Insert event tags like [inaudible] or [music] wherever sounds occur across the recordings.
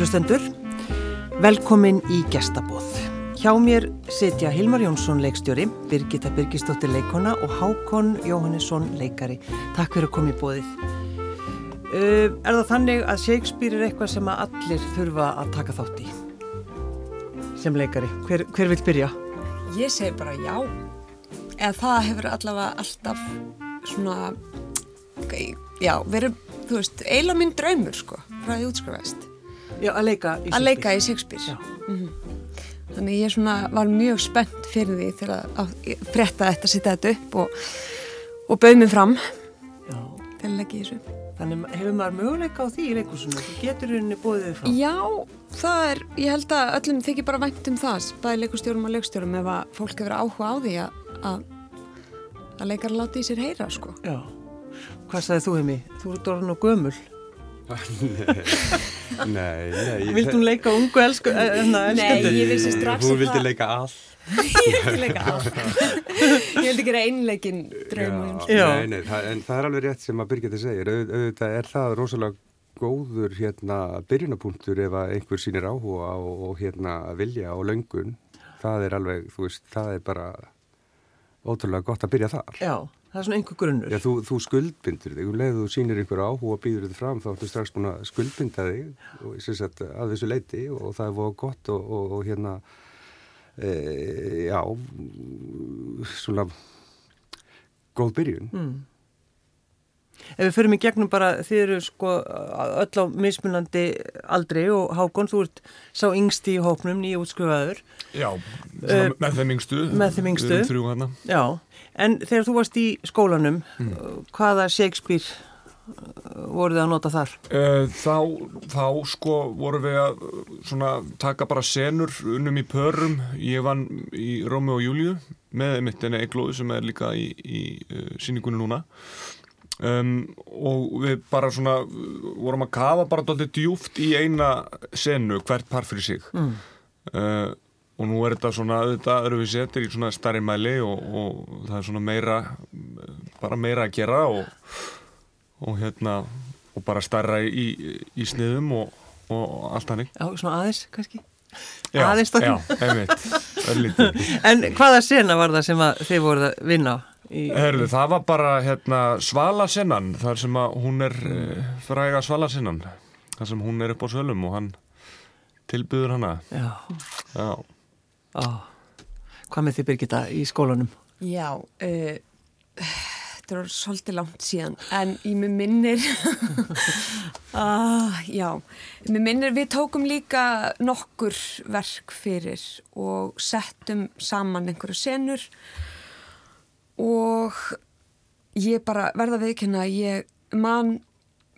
Góður hlustendur, velkomin í gestabóð. Hjá mér setja Hilmar Jónsson leikstjóri, Birgitta Birgistóttir leikona og Hákon Jóhannesson leikari. Takk fyrir að koma í bóðið. Uh, er það þannig að Shakespeare er eitthvað sem að allir þurfa að taka þátt í? Sem leikari. Hver, hver vil byrja? Ég segi bara já. Eða það hefur allavega alltaf svona, já, verið, þú veist, eiginlega minn draumur sko, frá því útskrifaðist. Já, að leika í Shakespeare. Að leika í Shakespeare. Mm -hmm. Þannig ég svona var mjög spennt fyrir því þegar að fretta þetta, setja þetta upp og, og bauð mér fram Já. til að leggja í þessu. Þannig hefur maður möguleika á því í leikursunu? Þú getur henni bóðið fram? Já, það er, ég held að öllum þykir bara vænt um það, bæði leikustjórum og leikstjórum ef að fólk hefur áhuga á því að, að, að leikar láti í sér heyra, sko. Já. Hvað sagðið þú heimi? Þú ert orðin og gömul. Nei, nei. Vildi hún leika ungu elsku? Eh, nei, ég vissi strax. Hún vildi leika all. [laughs] ég vildi leika all. ég vildi gera einleikin draumum. Nei, nei, það, en það er alveg rétt sem að Birgitta segir. Auðvitað er það rosalega góður hérna byrjunapunktur ef að einhver sínir áhuga og, og hérna vilja og löngun. Það er alveg, þú veist, það er bara ótrúlega gott að byrja þar. Já. Það er svona einhver grunnur. Já, þú, þú skuldbindur þig, um leiðu þú sínir einhver áhuga og býður þið fram, þá ertu strax búin að skuldbinda þig og, sagt, að þessu leiti og það er voða gott og, og, og hérna, e, já, svona góð byrjun. Mm. Ef við förum í gegnum bara, þið eru sko öll á mismunandi aldri og Hákon, þú ert sá yngsti í hópnum, nýja útskrufaður. Já, uh, með þeim yngstu. Með þeim yngstu. Við erum þrjú hana. Já. En þegar þú varst í skólanum, mm. hvaða Shakespeare uh, voru þið að nota þar? Þá, þá sko voru við að svona, taka bara senur unnum í pörum. Ég vann í Rómi og Júliu með mitt enni Eglóði sem er líka í, í uh, síningunni núna. Um, og við bara svona vorum að kafa bara doldið djúft í eina senu hvert par fyrir sig. Mm. Uh, og nú er þetta svona, þetta eru við setir í svona starri mæli og, og það er svona meira bara meira að gera og, og hérna og bara starra í, í sniðum og, og allt hannig Já, svona aðeins kannski Já, aðeins já, [laughs] En hvaða sena var það sem þið voruð að vinna á? Herðu, það var bara hérna, svalasennan þar sem að hún er mm. fræga svalasennan þar sem hún er upp á sölum og hann tilbyður hana Já, já. Oh. Hvað með því Birgitta í skólanum? Já, uh, þetta er svolítið langt síðan en ég með minnir [laughs] ah, já, með minnir við tókum líka nokkur verk fyrir og settum saman einhverju senur og ég bara verða viðkynna að ég man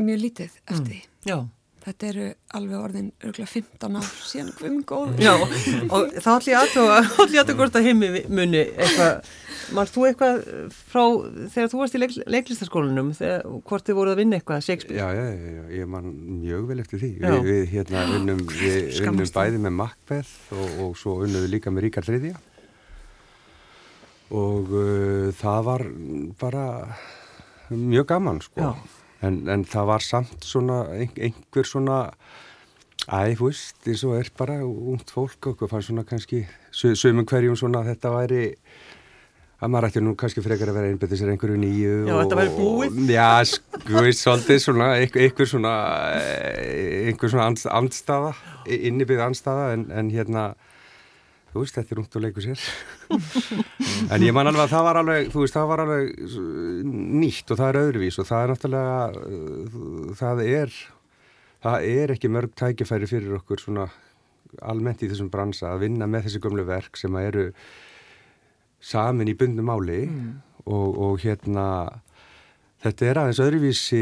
mjög lítið eftir því. Mm, já. Þetta eru alveg orðin örgulega 15 ár síðan hvum góð. Já, og þá ætlum ég aðtöða hvort að heimi muni eitthvað, marst þú eitthvað frá þegar þú varst í leik, leiklistaskólanum, þegar, hvort þið voruð að vinna eitthvað, Shakespeare? Já, já, já, ég man mjög vel eftir því. Vi, við hérna unnum, við unnum bæði með Macbeth og, og svo unnum við líka með Ríkard III. Og uh, það var bara mjög gaman, sko. En, en það var samt svona einhver svona æg, þú veist, eins og er bara ungd fólk og fann svona kannski sömum hverjum svona að þetta væri að maður ætti nú kannski frekar að vera einbetið sér einhverju nýju Já, og, þetta væri búið Já, sko, svolítið svona einhver svona einhver svona andstaða innibið andstaða en, en hérna þú veist, þetta er ungt að leiku sér [laughs] en ég man alveg að það var alveg þú veist, það var alveg nýtt og það er öðruvís og það er náttúrulega uh, það er það er ekki mörg tækifæri fyrir okkur svona almennt í þessum bransa að vinna með þessi gömlu verk sem að eru samin í bundum máli mm. og, og hérna Þetta er aðeins öðruvísi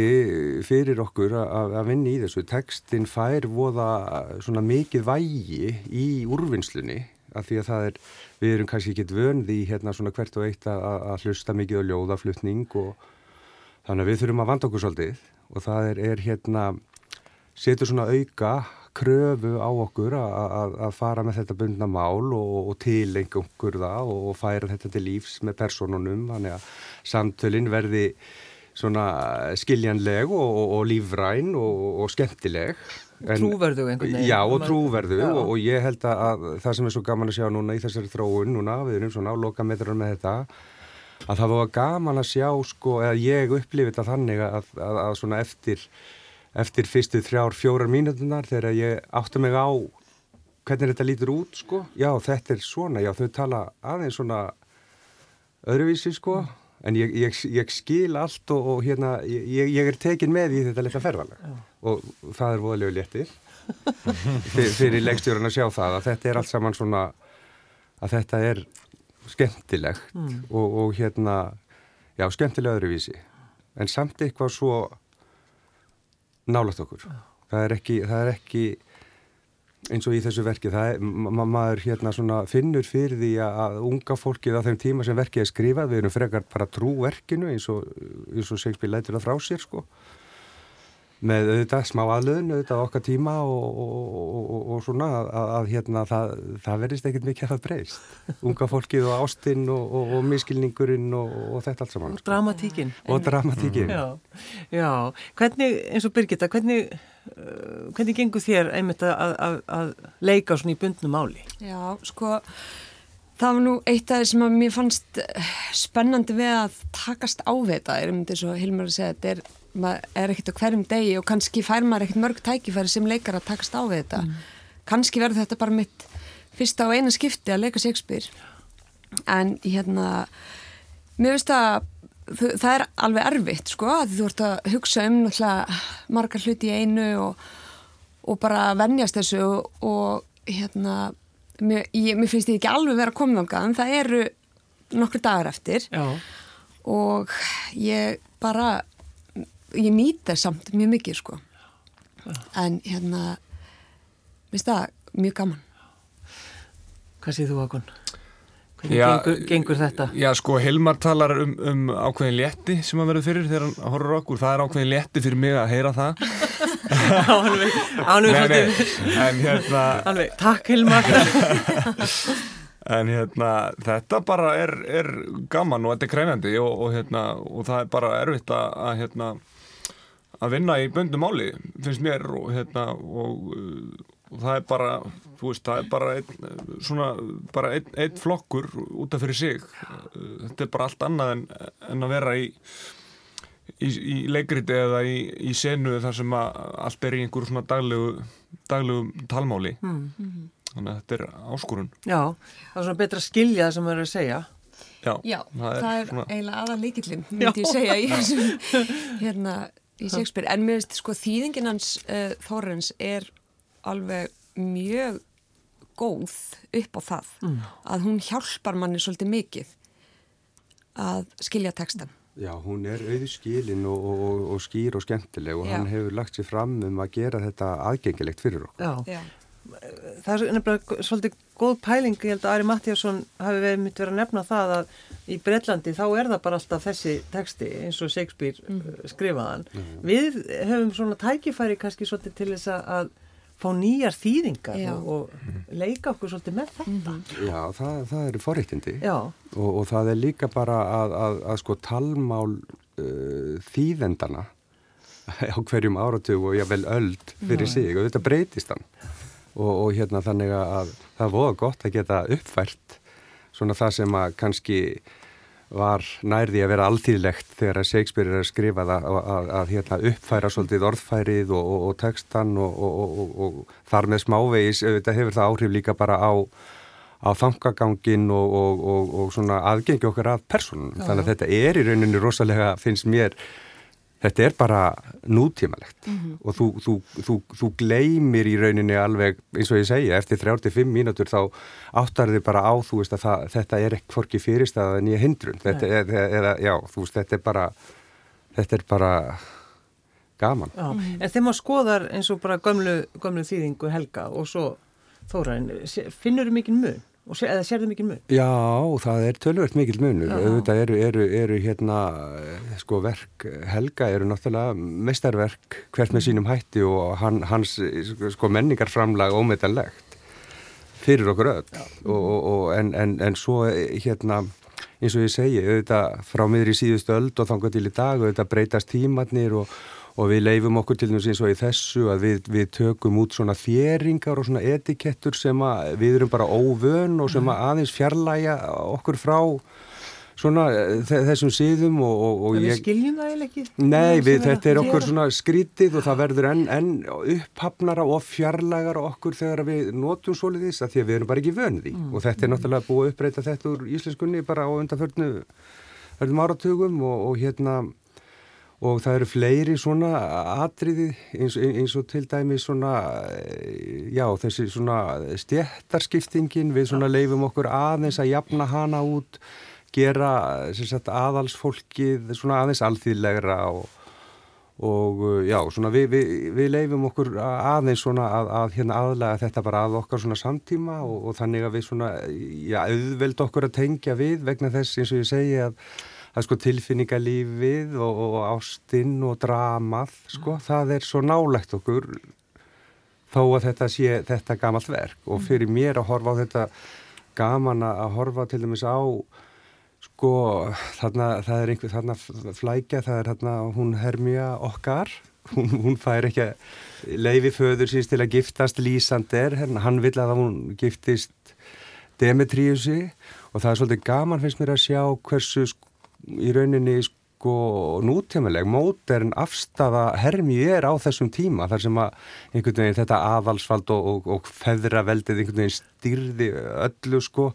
fyrir okkur að, að vinna í þessu. Tekstinn fær voða svona mikið vægi í úrvinnslunni af því að það er, við erum kannski ekki vöndi í hérna svona hvert og eitt að, hlusta mikið á ljóðaflutning og þannig að við þurfum að vanda okkur svolítið og það er, er hérna, setur svona auka kröfu á okkur að, fara með þetta bundna mál og, og tilenga okkur það og, og færa þetta til lífs með personunum, þannig að samtölinn verði svona skiljanleg og, og, lífræn og skemmtileg. Trúverðu einhvern veginn. Já, og trúverðu og ég held að það sem er svo gaman að sjá núna í þessari þróun núna, við erum svona á lokametrar með þetta, að það var gaman að sjá sko, eða ég upplifið þetta þannig að, að, að svona eftir, eftir fyrstu þrjár, fjórar mínutunar þegar ég átti mig á hvernig þetta lítur út sko, já þetta er svona, já þau tala aðeins svona öðruvísi sko. En ég, ég, ég skil allt og, og hérna, ég, ég er tekin með í þetta leta ferðalega og það er voðalegu léttir. Fyrir, fyrir leikstjórun að sjá það að þetta er allt saman svona að þetta er skemmtilegt mm. og, og hérna já, skemmtilega öðruvísi. En samt eitthvað svo nálagt okkur. Það er ekki, það er ekki eins og í þessu verki, það er, ma maður hérna svona finnur fyrir því að unga fólkið á þeim tíma sem verkið er skrifað, við erum frekar bara trú verkinu eins og, eins og Shakespeare lætur það frá sér sko með auðvitað smá aðlöðun, auðvitað okkar tíma og, og, og svona að, að hérna það, það verðist ekkert mikið að það breyst, [laughs] unga fólkið og ástinn og miskilningurinn og þetta allt saman. Og dramatíkin. Og dramatíkin. Mm. Já, já, hvernig, eins og Birgitta, hvernig Uh, hvernig gengur þér einmitt að, að, að leika svona í bundnum áli? Já, sko það var nú eitt af það sem að mér fannst eh, spennandi við að takast á þetta, er um þess að Hilmar að segja þetta er, er ekkert á hverjum degi og kannski fær maður ekkert mörg tækifæri sem leikar að takast á við þetta mm. kannski verður þetta bara mitt fyrsta og eina skipti að leika Shakespeare en hérna mér finnst að það er alveg erfitt sko að þú ert að hugsa um margar hluti í einu og, og bara vennjast þessu og, og hérna mér, ég, mér finnst ég ekki alveg vera að koma en það eru nokkur dagar eftir Já. og ég bara ég nýta samt mjög mikið sko en hérna mér finnst það mjög gaman Hvað séð þú Akon? Hvernig já, gengur, gengur þetta? Já, sko, Hilmar talar um, um ákveðin létti sem að verður fyrir þegar hann horfur okkur. Það er ákveðin létti fyrir mig að heyra það. [laughs] Ánveg, ánveg. En hérna... [laughs] Ánveg, takk Hilmar. [laughs] en hérna, þetta bara er, er gaman og þetta er krænandi og, og, hérna, og það er bara erfitt að, að, hérna, að vinna í böndum áli, finnst mér, og hérna, og og það er bara, þú veist, það er bara einn, svona, bara einn, einn flokkur út af fyrir sig. Þetta er bara allt annað en, en að vera í í, í leikriti eða í, í senu þar sem að allt er í einhverjum svona daglegu, daglegu talmáli. Mm -hmm. þannig að þetta er áskorun. Já, það er svona betra skilja það sem það er að segja. Já, Já það er, það er svona... eiginlega aðal líkillin myndi ég segja í þessum hérna í Shakespeare, en mér veist sko þýðingin hans uh, Þórens er alveg mjög góð upp á það mm. að hún hjálpar manni svolítið mikið að skilja textan Já, hún er auðskilin og, og, og skýr og skemmtileg og Já. hann hefur lagt sér fram um að gera þetta aðgengilegt fyrir okkur Já, Já. Það er nefnilega svolítið góð pæling, ég held að Ari Mattíasson hafi verið myndið verið að nefna það að í Breitlandi þá er það bara alltaf þessi texti eins og Shakespeare mm. skrifaðan mm. Við höfum svona tækifæri kannski svolítið til þess að fá nýjar þýðingar og, og leika okkur svolítið með þetta. -hmm. Já, það, það eru forréttindi og, og það er líka bara að, að, að sko talmál uh, þýðendana [laughs] á hverjum áratug og jável öll fyrir Já. sig og þetta breytist hann og, og hérna þannig að það er voða gott að geta uppfært svona það sem að kannski var nærði að vera alþýðlegt þegar að Shakespeare er að skrifa það að, að, að hérna, uppfæra svolítið orðfærið og, og, og textan og, og þar með smávegis þetta hefur það áhrif líka bara á, á þangagangin og svona aðgengi okkar af personum. Þannig að þetta er í rauninu rosalega, finnst mér þetta er bara nútímalegt mm -hmm. og þú, þú, þú, þú gleymir í rauninni alveg eins og ég segja eftir 35 mínútur þá áttar þið bara á þú veist að það, þetta er ekki forki fyrirstað en ég hindrun þetta er, eða, já, þú veist þetta er bara þetta er bara gaman mm -hmm. En þegar maður skoðar eins og bara gömlu, gömlu þýðingu helga og svo þóraðin, finnur þið mikið mun? Og eða sér þau mikil mun? Já, það er tölvöld mikil munur. Auðvitað eru, eru, eru hérna sko verk, Helga eru náttúrulega mestarverk hvert með sínum hætti og hann, hans sko menningarframlag ómetanlegt fyrir okkur öll. Og, og, og, en, en, en svo hérna eins og ég segi, auðvitað frá miður í síðustu öld og þangar til í dag, auðvitað breytast tímatnir og, og við leifum okkur til þess eins og í þessu að við, við tökum út svona þjeringar og svona etikettur sem að við erum bara óvön og sem að aðeins fjarlæga okkur frá svona eh, þessum síðum og, og, og ég... Við skiljum það eða ekki? Nei, við, þetta er okkur svona skrítið og það verður enn en upphafnara og fjarlægara okkur þegar við notum soliðis að því að við erum bara ekki vöndi mm. og þetta er náttúrulega búið að uppbreyta þetta úr íslenskunni bara á undanförnu verðum áratugum og, og hérna og það eru fleiri svona atriði eins, eins og til dæmi svona eh, já þessi svona stjættarskiptingin við svona leifum okkur aðeins að jafna hana út gera sagt, aðalsfólkið svona aðeins alþýðlegra og, og já, svona við, við, við leifum okkur aðeins svona að, að hérna aðlega þetta bara að okkar svona samtíma og, og þannig að við svona, já, auðveld okkur að tengja við vegna þess eins og ég segi að að sko tilfinningalífið og, og ástinn og dramað sko, mm. það er svo nálegt okkur þó að þetta sé þetta gamalt verk. Og fyrir mér að horfa á þetta gaman að horfa til dæmis á Sko, þarna, það er einhver, þarna flækja, það er þarna, hún hermja okkar, hún, hún fær ekki leiði föður síns til að giftast Lísander, hann vil að hún giftist Demetriusi. Og það er svolítið gaman finnst mér að sjá hversu í rauninni sko nútjámileg, mótern afstafa hermju er á þessum tíma þar sem að einhvern veginn þetta aðalsvald og, og, og feðraveldið einhvern veginn styrði öllu sko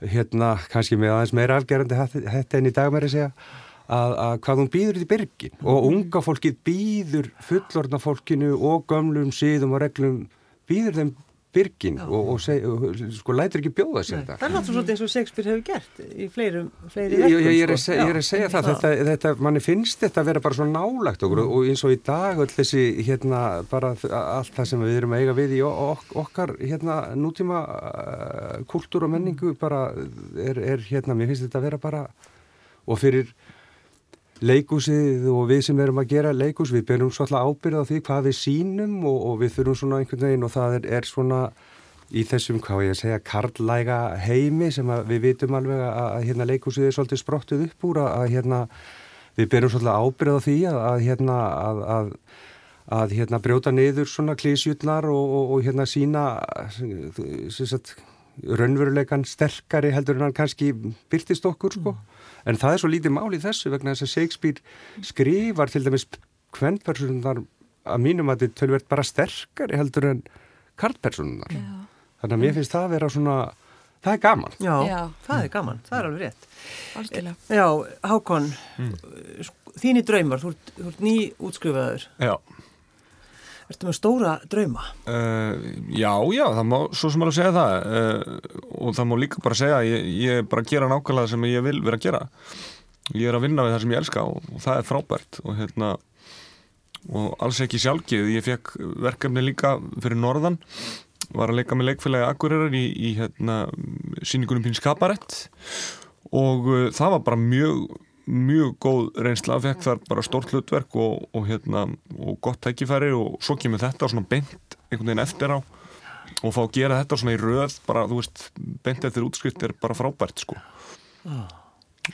hérna kannski með aðeins meira afgerandi þetta en í dag að segja að, að hvað hún býður í byrgin og mhm. unga fólkið býður fullorna fólkinu og gömlum síðum og reglum býður þeim byrgin og, og, seg, og sko lætur ekki bjóða sér þetta. Það er náttúrulega svona eins og Shakespeare hefur gert í fleirum, fleiri verkum. Ég, ég, sko. ég er að segja það, þetta, þetta, manni finnst þetta að vera bara svona nálagt okkur mm. og eins og í dag öll þessi hérna bara allt það sem við erum að eiga við í ok, okkar hérna nútíma uh, kultúr og menningu bara er, er hérna, mér finnst þetta að vera bara og fyrir leikúsið og við sem erum að gera leikús, við berum svolítið ábyrða því hvað við sínum og, og við þurfum svona einhvern veginn og það er, er svona í þessum, hvað ég segja, karlæga heimi sem við vitum alveg að, að hérna leikúsið er svolítið sprottuð upp úr að, að hérna við berum svolítið ábyrða því að, að hérna að hérna brjóta niður svona klísjullar og, og, og hérna sína raunveruleikan sterkari heldur en hann kannski byrtist okkur sko. mm en það er svo lítið mál í þessu vegna þess að Shakespeare skrifar til dæmis hvernpersonunar að mínum að þetta tölvert bara sterkari heldur en karlpersonunar þannig að mér finnst það að vera svona það er gaman. Já, Já. það er gaman, það er alveg rétt. Algjörlega. Já, Hákon mm. þínir draumar, þú ert, ert ný útskrifaður Já Ertu með stóra drauma? Uh, já, já, það má svo sem alveg segja það. Uh, og það má líka bara segja ég, ég er bara að gera nákvæmlega sem ég vil vera að gera. Ég er að vinna við það sem ég elska og, og það er frábært og hérna og alls ekki sjálfgeð ég fekk verkefni líka fyrir Norðan var að leika með leikfélagi Akureyrar í, í hérna, síningunum Píns Kabarett. Og uh, það var bara mjög mjög góð reynsla, fekk þar bara stórt hlutverk og, og, hérna, og gott tækifæri og svo kemur þetta svona beint einhvern veginn eftir á og fá að gera þetta svona í röð bara, þú veist, beint eftir útskrift er bara frábært sko. Ah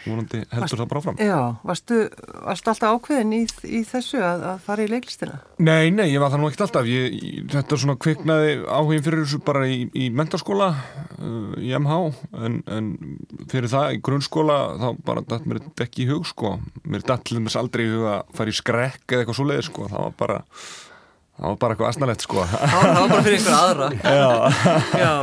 vonandi heldur það bara fram Já, varstu, varstu alltaf ákveðin í, í þessu að, að fara í leiklistina? Nei, nei, ég var það nú ekkert alltaf. Ég, þetta er svona kviknaði áhugin fyrir þessu bara í, í mentarskóla uh, í MH en, en fyrir það í grunnskóla þá bara dætt mér ekki í hug sko. Mér dætt til þess aldrei í hug að fara í skrekk eða eitthvað svo leiði sko, það var bara það var bara eitthvað asnalett sko. [laughs] Það var bara fyrir einhver aðra. [laughs] Já, Já.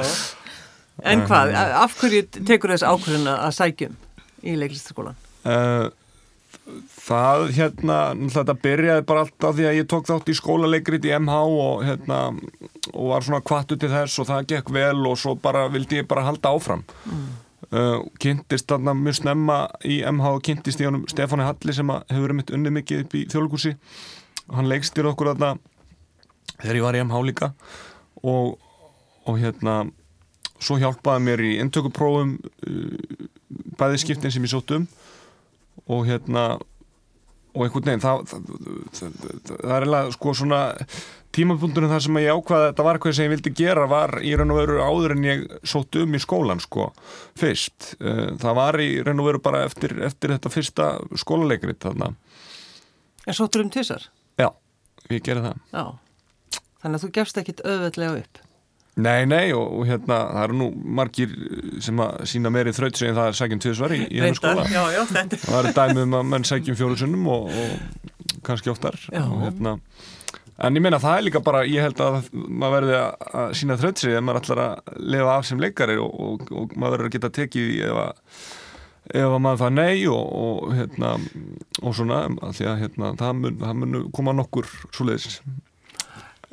En hvað, af hverju tekur þess ákveðin að sækjum? Í leiklistaskólan? Uh, það hérna, þetta byrjaði bara alltaf því að ég tók þátt í skólaleikrið í MH og hérna og var svona kvattu til þess og það gekk vel og svo bara vildi ég bara halda áfram mm. uh, kynntist þarna mjög snemma í MH og kynntist í honum Stefáni Halli sem hefur verið mitt unni mikið upp í þjóðlugursi hann leikstir okkur þarna þegar ég var í MH líka og, og hérna svo hjálpaði mér í intökuprófum uh, bæði skiptin sem ég sótt um og hérna og einhvern veginn það, það, það, það er eiginlega sko svona tímapunktunum þar sem ég ákvaði að þetta var eitthvað sem ég vildi gera var í raun og veru áður en ég sótt um í skólan sko fyrst Eh, það var í raun og veru bara eftir, eftir þetta fyrsta skólaleikrið þarna En sóttur um tvisar? já, ég gerði það Já. Þannig að þú gefst ekkit auðveldlega upp. Nei, nei og, og hérna það eru nú margir sem að sína meiri þraut sem það er sækjum tvisvar í, í hennar skóla. Já, já, þetta. það eru dæmið um að menn sækjum fjólusunnum og, og kannski oftar. Og, hérna, en ég meina það er líka bara ég held að maður verði að, sína þraut ef maður ætlar að lifa af sem leikari og, og, og maður verður að geta tekið í ef að ef að maður það nei og, og hérna og svona, því að hérna það mun, það mun koma nokkur svoleiðis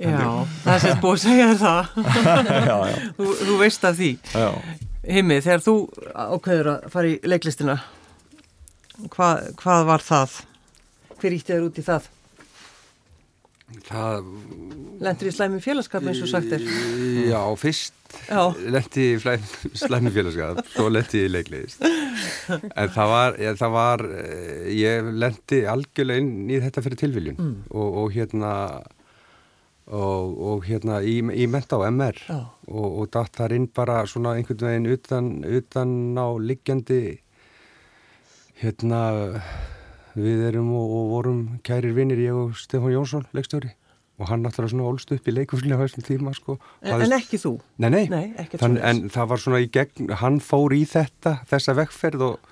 Já, það er sérst búið að segja þér það. [laughs] já, já, Þú, þú veist af því. já Himmi, þegar þú ákveður að fara í leiklistina, hvað, hvað var það? Hver ítti þér út í það? Það, Lendur í slæmi félagskap eins og sagt er? já, fyrst Já. lendi í slæmi félagskap, svo lendi ég í leikliðist. En það var, ég, það var, eh, ég lendi algjörlega inn í þetta fyrir tilviljun Mm. og, og hérna, og, og hérna í, í menta á MR Já. og, og datt þar inn bara svona einhvern veginn utan, utan á liggjandi, hérna, við erum og, og vorum kærir vinnir, ég og Stefán Jónsson, leikstjóri. Og hann náttúrulega svona ólst upp í leikúsinu á þessum tíma, sko. En, en ekki þú? Nei, nei, Nei, Þann, en það var svona í gegn, hann fór í þetta, þessa vekkferð og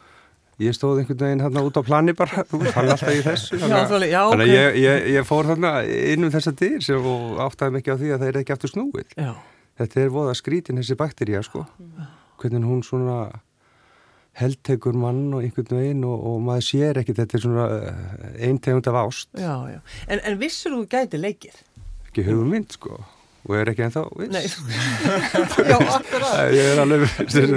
ég stóð einhvern veginn hann út á plani bara, [laughs] er alltaf í þessu. Þannig- að ég, ég, ég fór þarna inn um þessa dyr sem, og áttaði ekki á því að það er ekki aftur snúið. Já. Þetta er voða skrítin þessi baktería, sko. Hvernig hún svona heldtekur mann og einhvern veginn og, og maður sér ekki, þetta er svona einn tegund af ást, Já, já. En, en vissur þú gæti leikið? ekki hugmynd, sko. Og er ekki ennþá, viss. Nei. [laughs] já, akkurat. Ég er alveg, það.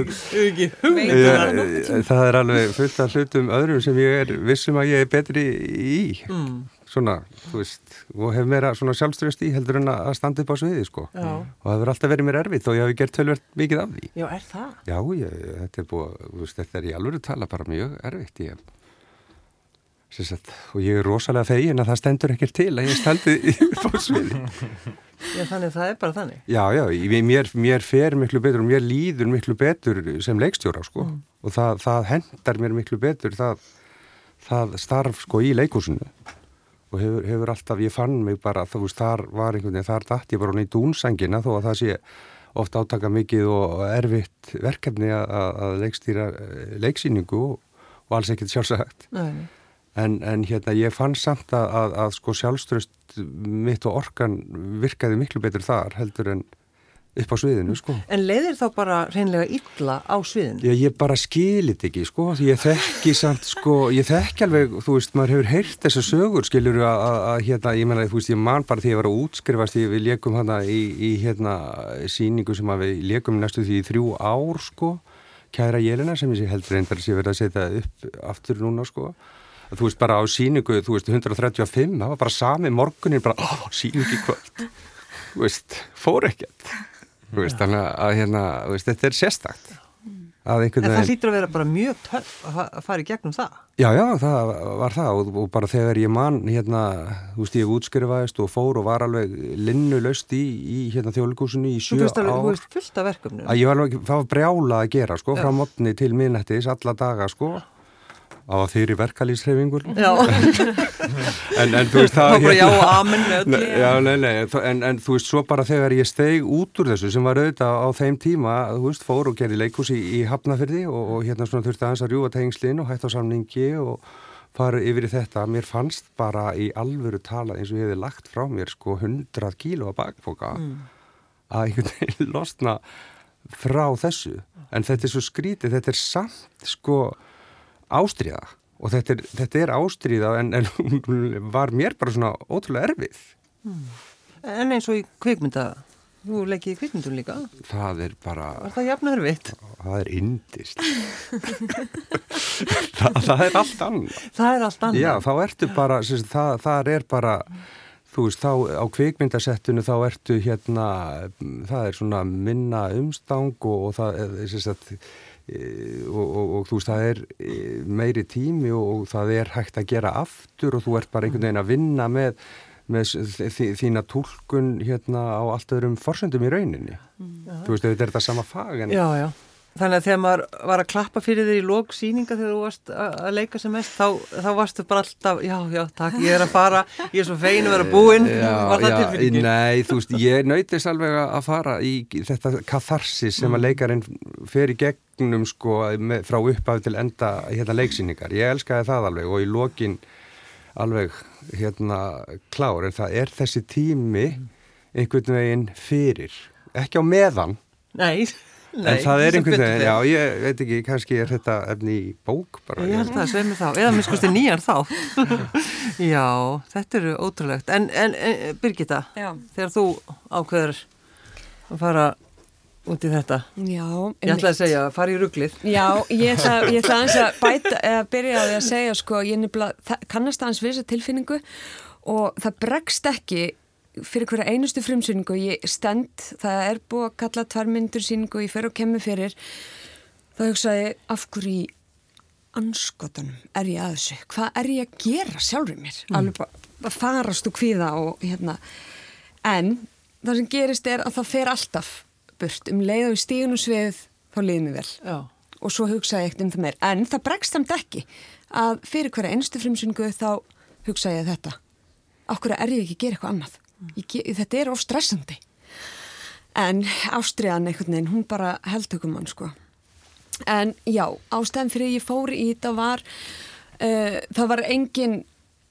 það. Ég, það er alveg fullt af hlutum öðrum sem ég er vissum að ég er betri í Mm. svona, þú veist og hef meira svona sjálfströst í heldur en að standa upp á sviði sko Já. og það verður alltaf verið mér erfitt og ég hef gert tölvert mikið af því Já, er það? Já, ég, þetta er búið, þú veist, þetta er í alveg tala bara mjög erfitt ég sem sagt, og ég er rosalega fegin að það stendur ekkert til að ég standi upp á sviði Já, þannig það er bara þannig. Já, já, mér, mér fer miklu betur og mér líður miklu betur sem leikstjóra sko. Og það, það hendar mér miklu betur það, það starf sko í leikúsinu og hefur, hefur alltaf, ég fann mig bara, þú veist, þar var einhvern veginn, þar dætt ég bara hún í dúnsangina þó að það sé oft átaka mikið og erfitt verkefni að, leikstýra eh, leiksýningu og, alls ekkert sjálfsagt. Nei. En, en hérna ég fann samt að, að, að sko sjálfströst mitt og orkan virkaði miklu betur þar heldur en upp á sviðinu sko. En leiðir þá bara reynlega illa á sviðinu? Ég, ég bara skilit ekki sko, því ég þekki samt sko, ég þekki alveg, þú veist, maður hefur heyrt þessa sögur, skiljur að, að, að hérna, ég menna, þú veist, ég man bara því að ég var að útskrifast, því við leikum hana í, í hérna síningu sem að við leikum næstu því í þrjú ár sko, kæra Jelena sem ég sé heldur reyndar sem ég verið að setja upp aftur núna sko. Þú veist, bara á síningu, þú veist, 135, það var bara sami morgunin, bara, ó, síningu í kvöld, þú veist, fór ekkert. Þú veist, þannig að hérna, þú veist, þetta er sérstakt. En það veginn, hlýtur að vera bara mjög töff að fa- að fara í gegnum það. já, já, það var það. Og, og bara þegar ég man, hérna, þú veist, ég útskrifaðist og fór og var alveg linnulaust í, í hérna þjóðlíkusinu í Þú sjö veist alveg, þú ár, veist fullt af alveg, það var brjála að gera, sko, Já. frá mótni til minnættis, alla daga, sko, á þeirri verkalýsreifingur, en, en þú veist, það, já og amen já, nei, nei, en, en þú veist, svo bara þegar ég steig út úr þessu sem var auðvitað á þeim tíma, þú veist, fór og gerði leikus í, í Hafnafyrði og, og hérna svona þurfti aðeins að rjúa tengslinn og hætt á samningi og fara yfir í þetta. Mér fannst bara í alvöru tala eins og ég hefði lagt frá mér sko 100 kíló að bakboka að einhvern veginn [laughs] losna frá þessu. En þetta er svo skrítið, þetta er samt sko ástriða og þetta er, þetta er ástriða en, en var mér bara svona ótrúlega erfið. En eins og í kvikmynda, þú leikið í kvikmyndum líka. Það er bara, Var það jafn örfitt? það er indist. [laughs] það, það er allt annað. Það er allt annað. Já, þá ertu bara, sagt, það, það er bara, þú veist, þá á kvikmyndasettinu þá ertu hérna, það er svona minna umstang og, og það er, sagt, e, og, og, og þú veist það er e, meiri tími og, og það er hægt að gera aftur og þú ert bara einhvern veginn að vinna með, með þína tólkun hérna á allt öðrum forsendum í rauninni mm. þú veist þetta er þetta sama fag en... Já, já Þannig að þegar maður var að klappa fyrir þér í lók síninga þegar þú varst að leika sem mest þá, þá varstu bara alltaf, já, já, takk, ég er að fara, ég er svo fein að vera búinn, var það tilfinningin? Nei, þú veist, ég nautist alveg að fara í þetta katharsis sem að mm. leikarinn fer í gegnum sko með, frá upphafi til enda hérna leiksíningar, ég elskaði það alveg og í lókin alveg hérna klár, en það er þessi tími einhvern veginn fyrir, ekki á meðan. Nei, Nei, en það er einhvern veginn, já, ég veit ekki, kannski er þetta efni í bók bara. Ég held að það sveimi þá, eða minn skusti [laughs] nýjar þá. já, þetta eru ótrúlegt. En, en, en Birgitta, já. þegar þú ákveður að fara út í þetta, já, ég ætla að segja, fara í rugglið. Já, ég ætla, ég ætla að, að [laughs] bæta, að byrja á því að segja, sko, ég nefnilega, kannast aðeins við þessa tilfinningu og það bregst ekki fyrir hverja einustu frumsýningu ég stend, það er búið að kalla tvarmyndur síningu, ég fer og kemur fyrir þá hugsaði af hverju anskotanum er ég að þessu, hvað er ég að gera sjálfur mér, mm. alveg bara farast og kvíða og hérna. En það sem gerist er að það fer alltaf burt. Um leið og í stígunum svið þá liðum við vel. Já. og svo hugsaði ég ekkert um það meir, en það bregst samt ekki að fyrir hverja einustu frumsýningu þá hugsaði ég þetta. Okkur er ég ekki að gera eitthvað annað ég, þetta er of stressandi. En ástriðan einhvern veginn, hún bara heldtökum hann sko. En já, ástæðan fyrir ég fór í þetta var uh, það var engin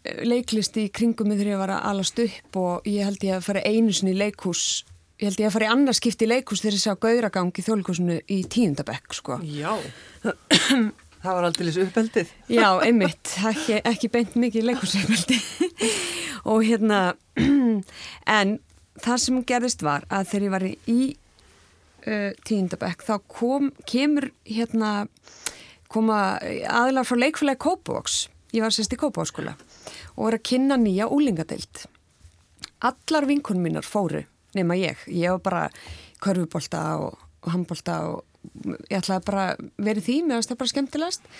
eh, leiklist í kringum þegar ég var að alast upp og ég held ég að fara einu sinni í leikhús ég held ég að fara í annarskipti í leikhús þegar ég sá gauragang í þjóðleikusinu í tíundabekk sko. Já [clears throat] Það var aldrei þessu uppeldið. Já, einmitt, ekki, ekki beint mikið leikursuppeldið. og hérna, en það sem gerðist var að þegar ég var í uh, tíundabæk þá kom, kemur hérna, koma aðlar frá leikfélagi Kópavóks, ég var sérst í Kópavókskóla og var að kynna nýja úlingadeild. Allar vinkunum mínar fóru nema ég, ég var bara körfubólta og, og handbólta og ég ætlaði bara verið því mér finnst það bara skemmtilegast.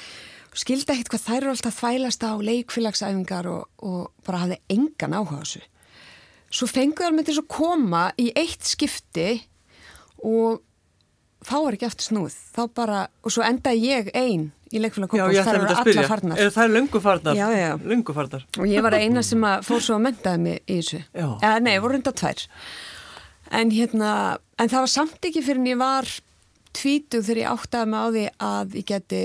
Skildi ekkert hvað þær eru alltaf þvælast á leikfélagsæfingar og, og bara hafði engan áhuga á þessu. Svo fenguðar með þess að koma í eitt skipti og þá var ekki eftir snúð þá bara, og svo endaði ég einn í leikfélag kompás, það eru alla farnar. Er það lungu farnar? Já, já, lungu farnar. Og ég var eina sem fór svo að mentaði mig í þessu. Eða nei, voru hundar tvær. En hérna, en það var samt ekki fyrir en ég var tvítu þegar ég áttaði mig á því að ég geti,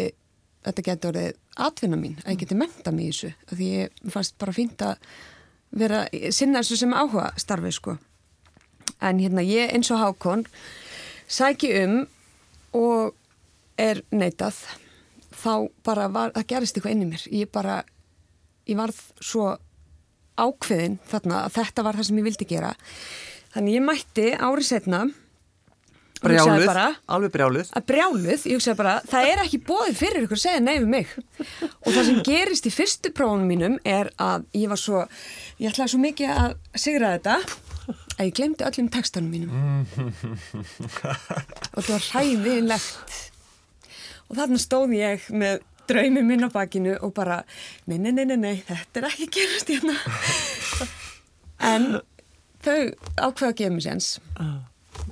þetta geti orðið atvinna mín, að ég geti menta mig í þessu. Að því ég fannst bara fínt að vera, sinna þessu sem áhuga starfið sko. En hérna ég eins og Hákon sæki um og er neitað. Þá bara var, það gerist eitthvað inn í mér. Ég bara, ég varð svo ákveðin þarna að þetta var það sem ég vildi gera. Þannig ég mætti árið setna Brjáluð, bara, alveg brjáluð. Að brjáluð, ég hugsaði bara, það er ekki bóðið fyrir ykkur að segja nei við mig. Og það sem gerist í fyrstu prófunum mínum er að ég var svo, ég ætlaði svo mikið að sigra þetta að ég glemdi öllum textanum mínum. og það var hræðilegt. Og þarna stóð ég með draumi minn á bakinu og bara, nei, nei, nei, nei, nei þetta er ekki gerast hérna. en þau ákveða að gefa mér séns.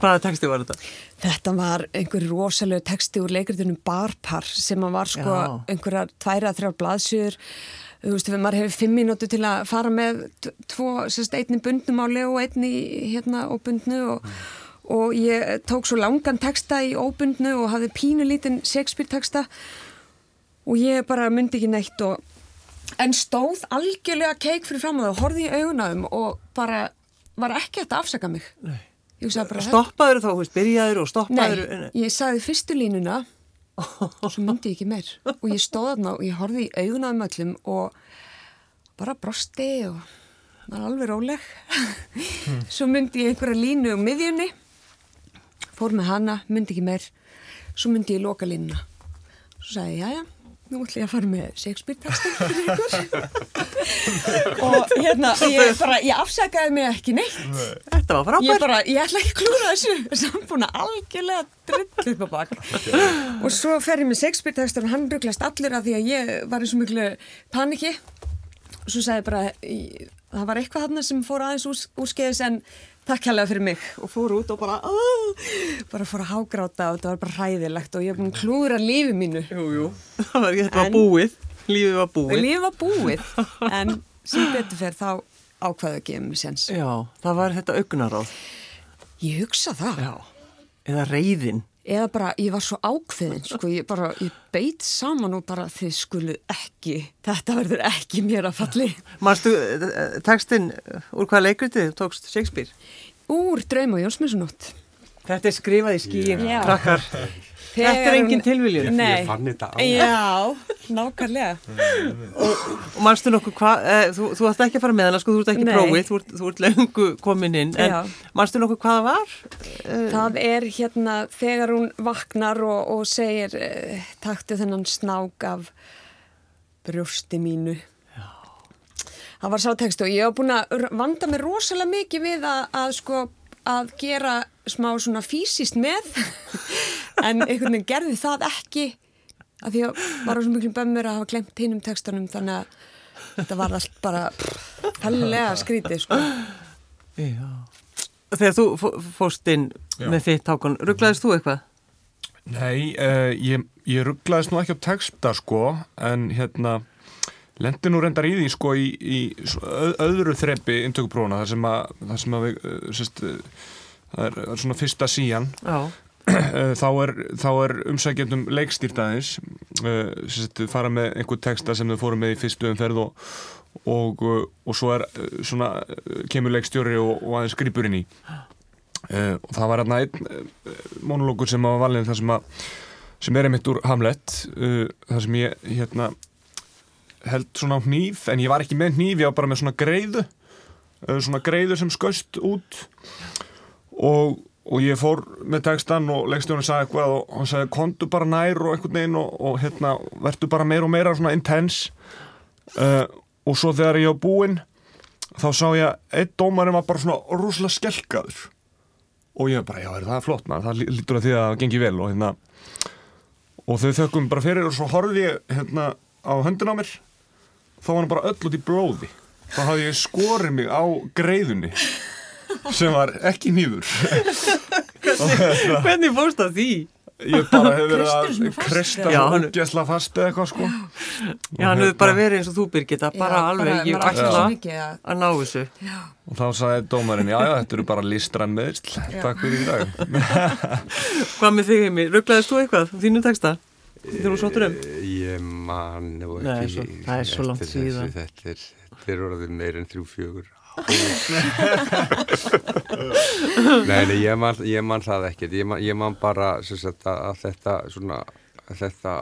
Hvaða texti var þetta? Þetta var einhver rosalega texti úr leikritunum Barpar sem var sko Já. einhverja tværa þrjá blaðsjur þú veist, maður hefur fimm mínúti til að fara með tvo, sérst, einni bundnum á legu og einni hérna óbundnu og, mm. og ég tók svo langan texta í óbundnu og hafði pínu lítinn Shakespeare texta og ég bara myndi ekki neitt og en stóð algjörlega keik fyrir fram á það og horfið í augunaðum og bara var ekki að afsaka mig Nei Stoppaður þá, veist, byrjaður og stoppaður Nei, ég sagði fyrstu línuna og [laughs] svo myndi ég ekki meir. Og ég stóð þarna og ég horfið í augunaðum öllum og bara brosti og var alveg róleg. Hmm. svo myndi ég einhverja línu um miðjunni fór með hana, myndi ekki meir. Svo myndi ég loka línuna. Svo sagði ég, já já nú ætlum ég að fara með Shakespeare-textin fyrir [laughs] ykkur. og hérna, ég bara, ég afsakaði mig ekki neitt. Þetta var Ég frábær. bara, ég ætla ekki að klúra þessu, sambúna algjörlega drull upp á bak. og svo fer ég með Shakespeare-textur og hann rugglast allur af því að ég var í svo miklu paniki. Og svo sagði ég bara, í, það var eitthvað þarna sem fór aðeins úr, úrskeiðis en takk hérlega fyrir mig og fór út og bara, uh, bara fór að hágráta og þetta var bara hræðilegt og ég hef búin að klúra lífi mínu. Jú, jú. Það var, þetta var En- búið. Lífið var búið. lífið var búið, [laughs] en sem betur fyrir þá ákvaðu að gefa mig séns. Já, það var þetta augnaráð. Ég hugsa það. Já. Eða reyðin. Eða bara, ég var svo ákveðin sko, ég bara, ég beit saman og bara þið skulu ekki þetta verður ekki mér að falli Marstu textin úr hvaða leikritið þú tókst Shakespeare? úr draum og Jónsmessunótt Þetta er skrifað í skíin, Já. krakkar. [laughs] Þetta er engin tilviljun. Nei, Ég fann þetta á. já, nákvæmlega Og manstu nokkuð hvað, e, þú, þú ætti ekki að fara með hana, sko, þú ert ekki Nei. prófið, þú ert, þú ert löngu komin inn, en Já. manstu nokkuð hvað það var? það er hérna þegar hún vaknar og, og segir uh, taktu þennan snák af brjósti mínu það var sátekst og ég hef búin að vanda mig rosalega mikið við að, að sko að gera smá svona fysiskt með [laughs] en einhvern veginn gerði það ekki af því að var á svo miklu bömmur að hafa glemt hinnum textunum þannig að þetta var allt bara fellega skrítið sko Já. Þegar þú fó- fórst inn Já. með þitt tákon, rugglaðist þú eitthvað? Nei, uh, ég, ég rugglaðist nú ekki á texta sko, en hérna lendi nú reyndar í því sko í, í öðru þrepi inntökuprófuna þar sem að, þar sem að við, uh, sérst, uh, það er, er svona fyrsta síjan uh, þá er, er umsækjandum leikstýrtaðis sérst, fara með einhver texta sem þau fóru með í fyrstu umferð og, og, uh, og svo er svona, kemur leikstjóri og, og aðeins grýpur inn í. Og það var hérna einn monologur sem var valin það sem að sem er einmitt úr Hamlet. Þar sem ég hérna held svona hníf, en ég var ekki með hníf ég var bara með svona greiðu. Svona greiðu sem skaust út og, og ég fór með textan og leikstjónin sagði eitthvað og hann sagði kontu bara nær og einhvern veginn og, og hérna verður bara meira og meira svona intense. Uh, og svo þegar ég var búinn þá sá ég að einn dómarinn var bara svona rúslega skelkaður. Og ég bara, já, er það flott maður, það lí- lítur að því að það gengi vel og hérna. Og þau þökkum bara fyrir og svo horfði ég hérna á höndin á mér. Þá var hann bara öll út í blóði. Þá hafði ég skorið mig á greiðunni sem var ekki nýður Hvernig fórst það því? ég bara hefur verið að Já, svo hann- ógæsla fast eða eitthvað sko Já, hann hefur bara verið eins og þú Birgitta, bara Já, alveg, ég svo mikið að ná þessu. og þá sagði dómarinn, já, já, þetta eru bara listrann meðsl takk fyrir í dag [laughs] Hvað með þig, Heimi? Rugglaðist þú eitthvað? Þínu texta? Þegar þú sóttur um? Eh, Ég man ekki það er svo langt síðan. Þetta er, þetta er orðið meir en þrjú fjögur Nei, nei, ég man, ég man það ekkert ég man, ég man bara sagt, að, þetta svona að þetta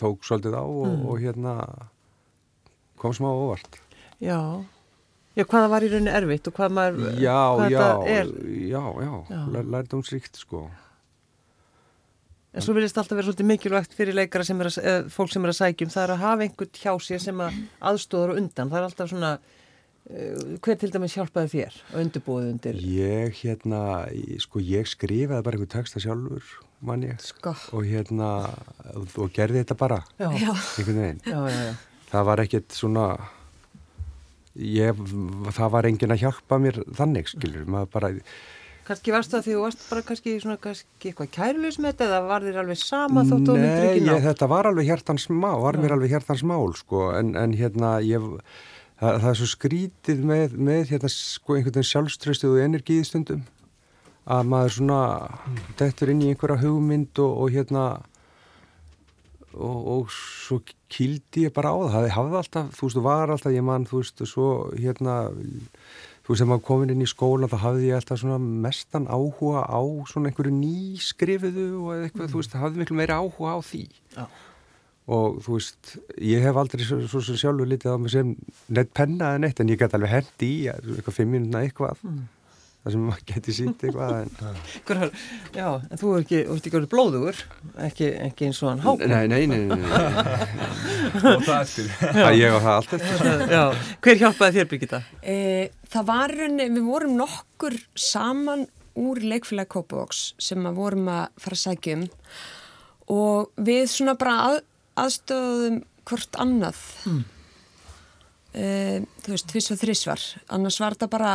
tók svolítið á og, Mm. og hérna kom smá óvart Já. Já, hvað það var í rauninni erfitt og hvað maður, Já, hvað já, þetta er. já, já, Já. já. lærdomsríkt sko En svo vilist alltaf vera svolítið mikilvægt fyrir leikara sem er að, eða, fólk sem er að sækjum, það er að hafa einhvern hjá sér sem að aðstóðar og undan. Það er alltaf svona, uh, hver til dæmis hjálpaði þér að undirbúið undir? Ég hérna, sko ég skrifaði bara einhver texta sjálfur, mann ég sko og hérna, og gerði þetta bara Já, einhvern veginn. já, já. Það var ekkert svona ég, það var enginn að hjálpa mér þannig, skilur, maður bara Kannski varst það því þú varst bara kannski svona, kannski eitthvað kærulegs með þetta eða var þér alveg sama þótt þú myndir Nei, ekki ná? ég, þetta var alveg hjartans mál, var mér alveg hjartans mál, sko, en, en hérna, ég, það, það er svo skrítið með, með hérna, sko, einhvern veginn sjálfströstið og energið stundum, að maður svona, dettur inn í einhverja hugmynd og, og hérna, og, og svo kýldi ég bara á það, það hafði alltaf, þú veist, var alltaf, ég man, þú veist, og svo, hérna, þú þegar maður komin inn í skóla þá hafði ég alltaf svona mestan áhuga á svona einhverju nýskrifuðu og eitthvað, þú veist, hafði miklu meiri áhuga á því Já. og þú veist, ég hef aldrei svo, svo sem sjálfur litið á mig sem neitt penna eða neitt en ég gæti alveg hendi í eitthvað fimm minúna eitthvað Mm. Það sem maður geti sínt eitthvað en... Hver, já, en þú ert ekki, ekki blóðugur ekki, ekki eins og hann hákon. Nei, nei, nei, nei, nei. [laughs] og það eftir. Það ég og það allt eftir. Já, hver hjálpaði þér Birgitta? E, það var við vorum nokkur saman úr leikfélag Kópavóks sem að vorum að fara að sækja um. Og við svona bara að, aðstöðum hvort annað. Mm. e, þú veist, tviss og þrísvar annars var þetta bara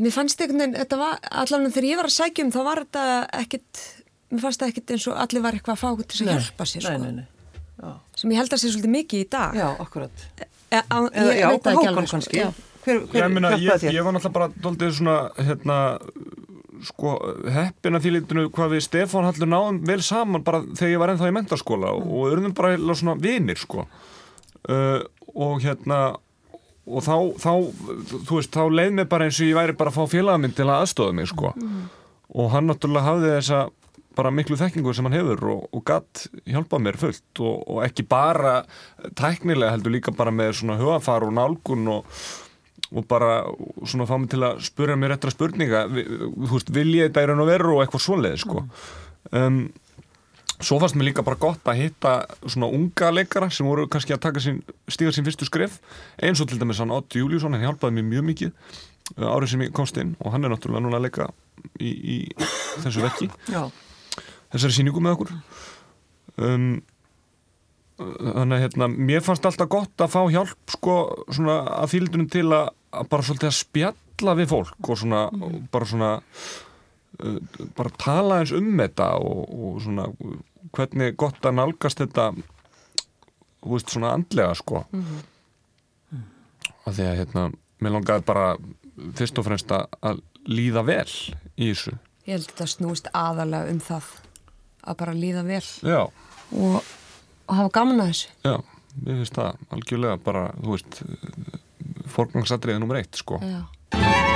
mér fannst einhvern veginn, þetta var allavega þegar ég var að sækja um þá var þetta ekkit mér fannst þetta ekkit eins og allir var eitthvað að fá til að hjálpa sér nei, sko. nei, nei. sem ég held að sé svolítið mikið í dag Já, akkurat e, á, Eða, ég Já, veit það ekki alveg, sko. kannski Já. Hver, hver ég, meina, ég, ég var náttúrulega bara doldið svona hérna sko, heppin að því litinu hvað við Stefán Hallur náðum vel saman bara þegar ég var ennþá í mentarskóla Mm. og urðum bara svona vinir sko uh, og hérna og þá, þá, þú veist, þá leið mér bara eins og ég væri bara að fá félagaminn til að aðstofa mig sko. Og hann náttúrulega hafði þessa bara miklu þekkingu sem hann hefur og, og gatt hjálpað mér fullt og, og ekki bara tæknilega heldur líka bara með svona hugafar og nálgun og, og bara svona fá mig til að spura mér eftir að spurninga Vi- þú veist, vil ég þetta í raun og veru og eitthvað svoleið sko. Um, svo fannst mér líka bara gott að hitta svona unga leikara sem voru kannski að taka sín, stíga sín fyrstu skref eins og til dæmis hann Otti Júliusson hann hjálpaði mér mjög mikið uh, árið sem ég komst inn og hann er náttúrulega núna að leika í, í þessu vekki Já, þessari síningu með okkur. Um, þannig að hérna, mér fannst alltaf gott að fá hjálp sko svona að þýldunum til að, að bara svolítið að spjalla við fólk og svona og bara svona uh, bara tala eins um þetta og, og svona hvernig gott að nálgast þetta þú veist svona andlega sko mm -hmm. að því að hérna mér langaði bara fyrst og fremst að, líða vel í þessu Ég held að þetta snúist aðalega um það að bara líða vel já og, og hafa gaman að þessu. Já, mér finnst það algjörlega bara, þú veist forgangsatriðið nummer eitt, sko Já.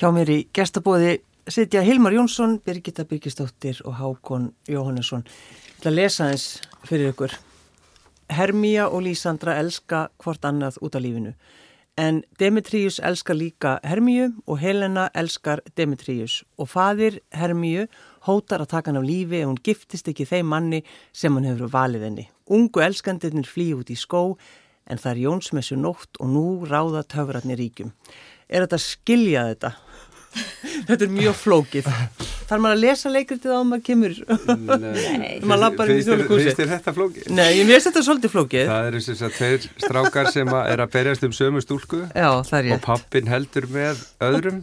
Hjá mér í gestabóði sitja Hilmar Jónsson, Birgitta Birgisdóttir og Hákon Jóhannesson. Ég ætla að lesa eins fyrir ykkur. Hermía og Lísandra elska hvort annað út af lífinu. En Demetrius elskar líka Hermíu og Helena elskar Demetrius. Og fadir Hermíu hótar að taka hann af lífi ef hún giftist ekki þeim manni sem hann hefur valið henni. Ungu elskandirnir flýi út í skó en það er Jónsmessu nótt og nú ráða töfratni ríkjum. Er þetta skilja þetta? Þetta er mjög flókið. Þarf maður að lesa leikritið á maður kemur? Nei, Maður. Finnst þér þetta flókið? Nei, ég veist þetta svolítið flókið. Það eru þess að tveir strákar sem að er að berjast um sömu stúlku Já, það er og pappin heldur með öðrum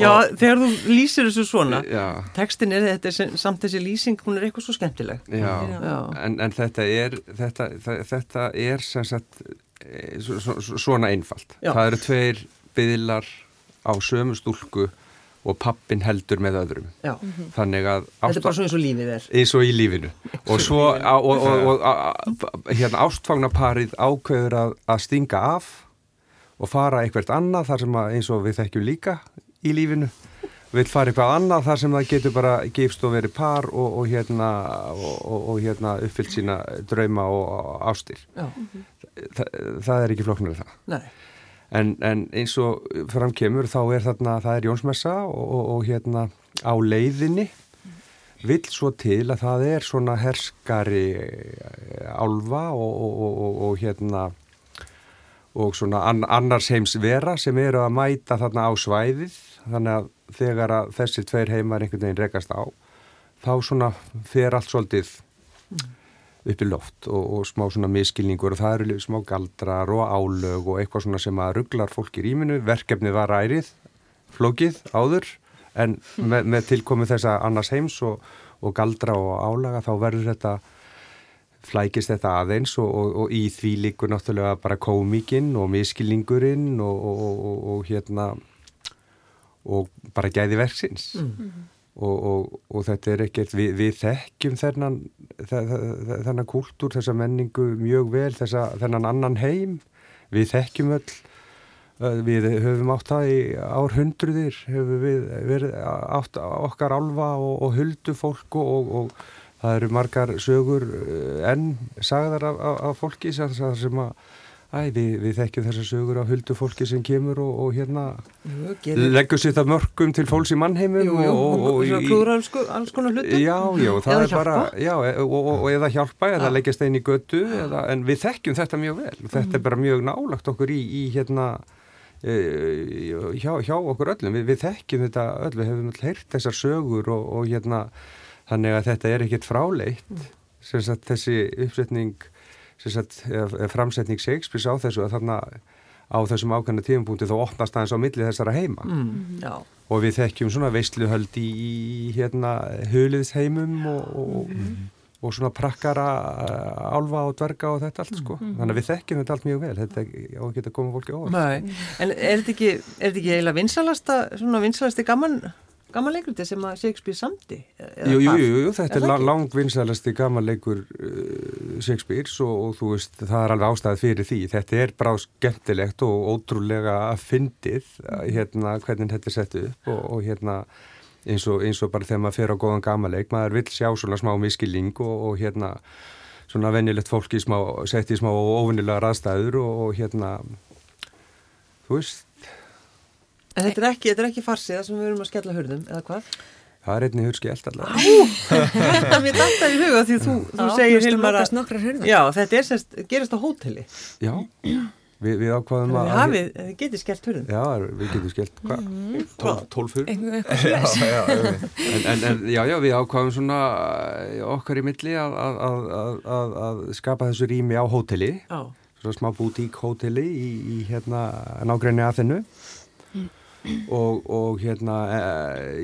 Já, þegar þú lýsir þessu svona, Já, tekstin er þetta er sem- samt þessi lýsing, hún er eitthvað svo skemmtileg. já, Já. En, en þetta er þetta, þetta er sem sagt eh, svo- svo- svona einfalt Já. það eru tveir byðlar á sömu stúlku og pappin heldur með öðrum. Já, þannig að þetta er bara svona eins og lífið er. eins og í lífinu. Og svo [laughs] á, og, og, og, hérna ástfagnaparið ákveður að, að stinga af og fara eitthvað annað þar sem að eins og við þekkjum líka í lífinu. Vil fara eitthvað annað þar sem það getur bara gifst og verið par og, og hérna og, og, og hérna uppfyllt sína drauma og ástir. Já, Þa, það er ekki flokknar það. Nei. En, en eins og framkemur þá er þarna, það er Jónsmessa og, og, og hérna á leiðinni. Vill svo til að það er svona herskari eh, álfa og, og, hérna og svona an, annars heims vera sem eru að mæta þarna á svæðið. Þannig að þegar að þessi tveir heimar einhvern veginn rekast á þá svona fer allt svolítið upp í loft og, og smá svona miskilningur og það eru smá galdrar og álög og eitthvað svona sem að rugglar fólk í rýminu, verkefnið var ærið, flókið áður en með, með tilkomu þessa annars heims og, og galdra og álaga þá verður þetta flækist þetta aðeins og, og, og í því líkur náttúrulega bara komikinn og miskilningurinn og, og hérna og bara gæði verksins og, og þetta er ekkert, við, við þekkjum þennan, þennan kúltúr, þessa menningu mjög vel, þessa, þennan annan heim, við þekkjum öll, við höfum átt það í árhundruðir, höfum við verið átt okkar alfa og, og huldu fólk og, og það eru margar sögur enn sagðar af, af, af fólki sem að Æ, við, við þekkjum þessar sögur á huldu fólki sem kemur og, og hérna Jú, leggur sér það mörgum til fólks í mannheimum Jú, jú, og, og, og klúra alls, alls konar hlutum. Já, já, það Eða er bara, hjálpa. já, og, og eða hjálpa, eða Já. leggja stein í götu, eða, en við þekkjum þetta mjög vel. Þetta Mhm. er bara mjög nálagt okkur í, í hérna, e, hjá, hjá okkur öllum. Við, við þekkjum þetta öll, við hefum öll heyrt þessar sögur og, og hérna, þannig að þetta er ekkert fráleitt, Mm. sem sagt þessi uppsetning, sagt, eða framsetning Shakespeare á þessu að þarna á þessum ákvæmna tífumbúndi þá opnast aðeins á milli þessara heima. Mm, já, og við þekkjum svona veistluhöld í, í hérna huliðsheimum og, og, og svona prakkara uh, álfa og dverga og þetta allt sko. Þannig að við þekkjum þetta allt mjög vel. Þetta á að geta komið fólki Nei, en er þetta ekki, er þetta ekki eiginlega vinsalasta, svona vinsalasti gaman, gamanleikriti sem að Shakespeare samdi? Eða Jú, jú, jú, jú, þetta Er er langvinnsælasti gamanleikur uh, Shakespeare's og, og þú veist, það er alveg ástæðið fyrir því. Þetta er bara skemmtilegt og ótrúlega fyndið uh, hérna hvernig þetta er sett upp og, og hérna eins og, eins og bara þegar maður fer á góðan gamanleik, maður vil sjá svona smá miskilling og, og hérna svona venjulegt fólki sett í smá óvinnilega raðstæður og, og hérna þú veist, En þetta er ekki, þetta er ekki farsiða sem við erum að skella hurðum, eða hvað? það er einnig hurski allavega. Þetta mér datta í huga því þú, þú segir Hilmar að... Já, þetta er semst, gerist á hóteli. Já, við, við ákvaðum að... að hafið, þið getið skellt hurðum. Já, við getum skellt, hvað? Tólf, tólf hurð? [laughs] Já, já, við ákvaðum svona eh, okkar í milli að, að, að, að, skapa þessu rými á hóteli, Já, svona smá bútík hóteli í, í hérna nágræni að þennu og, og hérna, e,